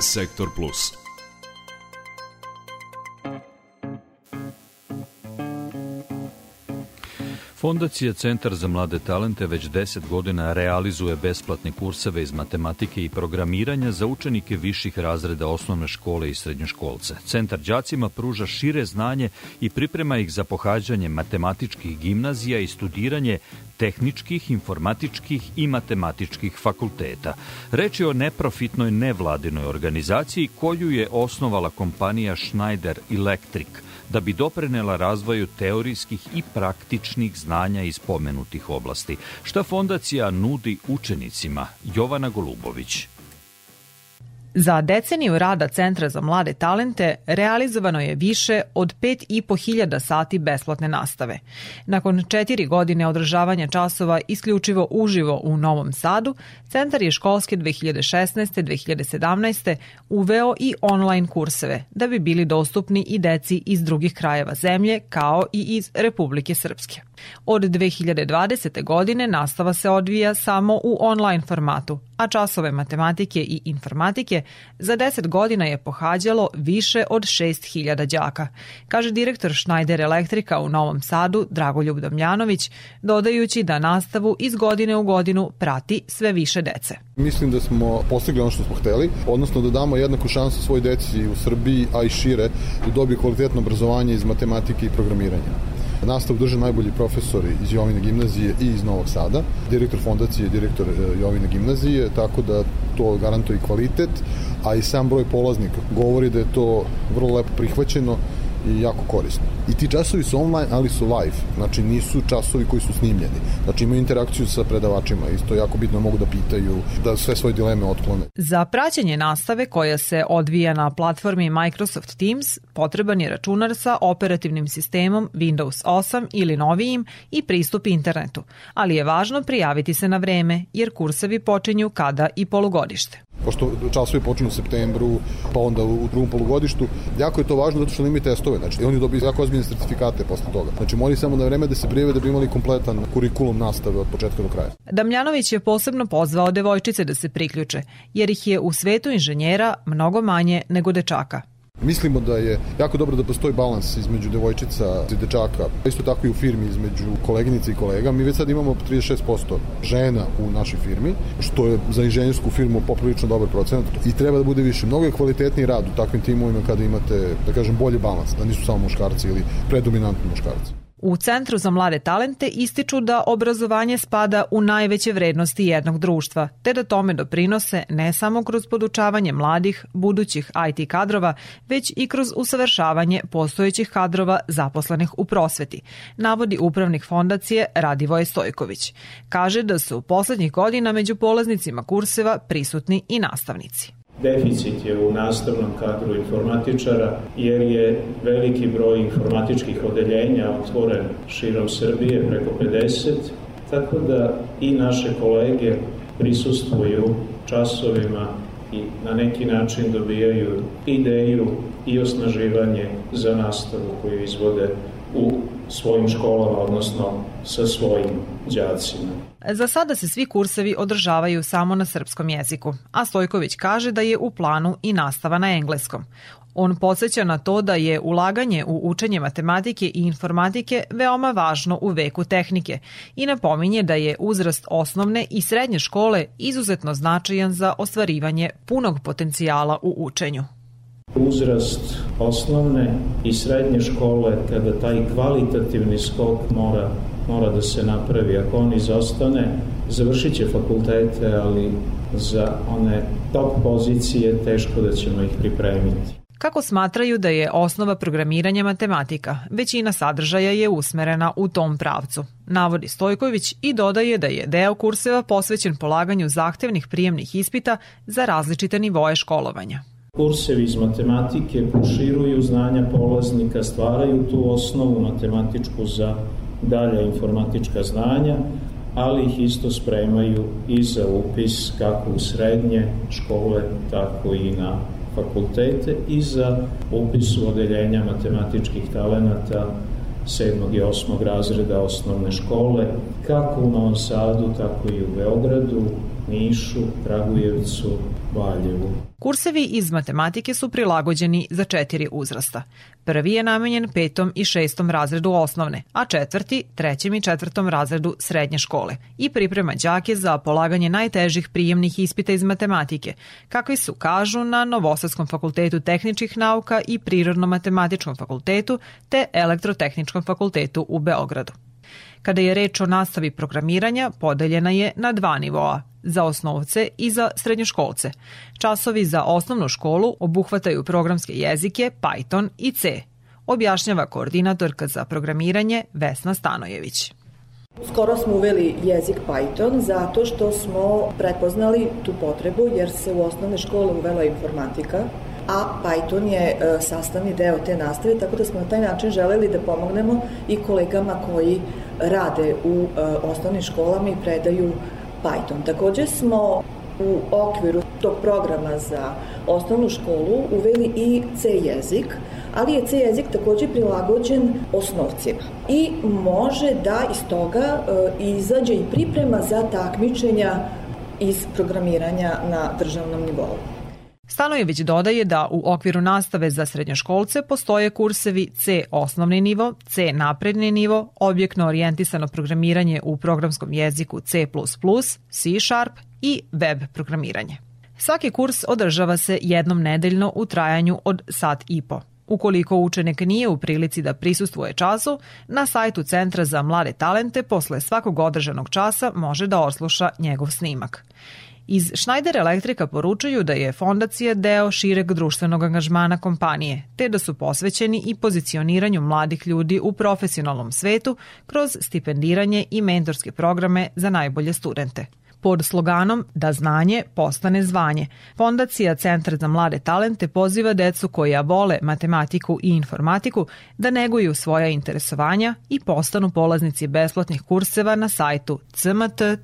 Sektor Plus. Fondacija Centar za mlade talente već 10 godina realizuje besplatne kurseve iz matematike i programiranja za učenike viših razreda osnovne škole i srednjoškolce. Centar đacima pruža šire znanje i priprema ih za pohađanje matematičkih gimnazija i studiranje tehničkih, informatičkih i matematičkih fakulteta. Reč je o neprofitnoj nevladinoj organizaciji koju je osnovala kompanija Schneider Electric – da bi doprenela razvoju teorijskih i praktičnih znanja iz pomenutih oblasti. Šta fondacija nudi učenicima? Jovana Golubović. Za deceniju rada Centra za mlade talente realizovano je više od 5.500 sati besplatne nastave. Nakon četiri godine održavanja časova isključivo uživo u Novom Sadu, Centar je školske 2016. 2017. uveo i online kurseve da bi bili dostupni i deci iz drugih krajeva zemlje kao i iz Republike Srpske. Od 2020. godine nastava se odvija samo u online formatu, a časove matematike i informatike za 10 godina je pohađalo više od 6000 đaka, kaže direktor Schneider Elektrika u Novom Sadu Dragoljub Damljanović, dodajući da nastavu iz godine u godinu prati sve više dece. Mislim da smo postigli ono što smo hteli, odnosno da damo jednaku šansu svoj deci u Srbiji, a i šire, da dobiju kvalitetno obrazovanje iz matematike i programiranja. Nastav drže najbolji profesori iz Jovine gimnazije i iz Novog Sada. Direktor fondacije je direktor e, Jovine gimnazije, tako da to garantuje kvalitet, a i sam broj polaznika govori da je to vrlo lepo prihvaćeno i jako korisno. I ti časovi su online, ali su live. Znači nisu časovi koji su snimljeni. Znači imaju interakciju sa predavačima. Isto je jako bitno mogu da pitaju, da sve svoje dileme otklone. Za praćenje nastave koja se odvija na platformi Microsoft Teams potreban je računar sa operativnim sistemom Windows 8 ili novijim i pristup internetu. Ali je važno prijaviti se na vreme jer kursevi počinju kada i polugodište pošto časovi počinju u septembru, pa onda u drugom polugodištu. Jako je to važno zato što imaju testove, znači oni dobiju jako ozbiljne sertifikate posle toga. Znači moraju samo na vreme da se prijeve da bi imali kompletan kurikulum nastave od početka do kraja. Damljanović je posebno pozvao devojčice da se priključe, jer ih je u svetu inženjera mnogo manje nego dečaka. Mislimo da je jako dobro da postoji balans između devojčica i dečaka, isto tako i u firmi između koleginica i kolega. Mi već sad imamo 36% žena u našoj firmi, što je za inženjersku firmu poprilično dobar procenat i treba da bude više. Mnogo je kvalitetniji rad u takvim timovima kada imate, da kažem, bolji balans, da nisu samo muškarci ili predominantni muškarci. U Centru za mlade talente ističu da obrazovanje spada u najveće vrednosti jednog društva, te da tome doprinose ne samo kroz podučavanje mladih, budućih IT kadrova, već i kroz usavršavanje postojećih kadrova zaposlenih u prosveti, navodi upravnik fondacije Radivoje Stojković. Kaže da su poslednjih godina među polaznicima kurseva prisutni i nastavnici. Deficit je u nastavnom kadru informatičara jer je veliki broj informatičkih odeljenja otvoren širom Srbije, preko 50, tako da i naše kolege prisustvuju časovima i na neki način dobijaju ideju i osnaživanje za nastavu koju izvode u svojim školama, odnosno sa svojim đacima. Za sada se svi kursevi održavaju samo na srpskom jeziku, a Stojković kaže da je u planu i nastava na engleskom. On podsjeća na to da je ulaganje u učenje matematike i informatike veoma važno u veku tehnike i napominje da je uzrast osnovne i srednje škole izuzetno značajan za ostvarivanje punog potencijala u učenju uzrast osnovne i srednje škole kada taj kvalitativni skok mora, mora da se napravi. Ako on izostane, završit će fakultete, ali za one top pozicije teško da ćemo ih pripremiti. Kako smatraju da je osnova programiranja matematika, većina sadržaja je usmerena u tom pravcu, navodi Stojković i dodaje da je deo kurseva posvećen polaganju zahtevnih prijemnih ispita za različite nivoje školovanja. Kursevi iz matematike proširuju znanja polaznika, stvaraju tu osnovu matematičku za dalja informatička znanja, ali ih isto spremaju i za upis kako u srednje škole, tako i na fakultete i za upis u odeljenja matematičkih talenata 7. i 8. razreda osnovne škole, kako u Novom Sadu, tako i u Beogradu, Nišu, Kragujevcu, Valjevu. Kursevi iz matematike su prilagođeni za četiri uzrasta. Prvi je namenjen petom i šestom razredu osnovne, a četvrti trećem i četvrtom razredu srednje škole i priprema đake za polaganje najtežih prijemnih ispita iz matematike, kakvi su kažu na Novosadskom fakultetu tehničkih nauka i Prirodno-matematičkom fakultetu te Elektrotehničkom fakultetu u Beogradu. Kada je reč o nastavi programiranja, podeljena je na dva nivoa, za osnovce i za srednjoškolce. Časovi za osnovnu školu obuhvataju programske jezike Python i C, objašnjava koordinatorka za programiranje Vesna Stanojević. Skoro smo uveli jezik Python zato što smo prepoznali tu potrebu jer se u osnovne škole uvela informatika, a Python je e, sastavni deo te nastave, tako da smo na taj način želeli da pomognemo i kolegama koji rade u e, osnovnim školama i predaju Python. Takođe smo u okviru tog programa za osnovnu školu uveli i C jezik, ali je C jezik takođe prilagođen osnovcima i može da iz toga e, izađe i priprema za takmičenja iz programiranja na državnom nivou. Stanojević dodaje da u okviru nastave za srednjoškolce postoje kursevi C osnovni nivo, C napredni nivo, objektno orijentisano programiranje u programskom jeziku C++, C Sharp i web programiranje. Svaki kurs održava se jednom nedeljno u trajanju od sat i po. Ukoliko učenik nije u prilici da prisustuje času, na sajtu Centra za mlade talente posle svakog održanog časa može da osluša njegov snimak. Iz Schneider Elektrika poručuju da je fondacija deo šireg društvenog angažmana kompanije, te da su posvećeni i pozicioniranju mladih ljudi u profesionalnom svetu kroz stipendiranje i mentorske programe za najbolje studente pod sloganom Da znanje postane zvanje. Fondacija Centar za mlade talente poziva decu koja vole matematiku i informatiku da neguju svoja interesovanja i postanu polaznici besplatnih kurseva na sajtu cmt.edu.rs.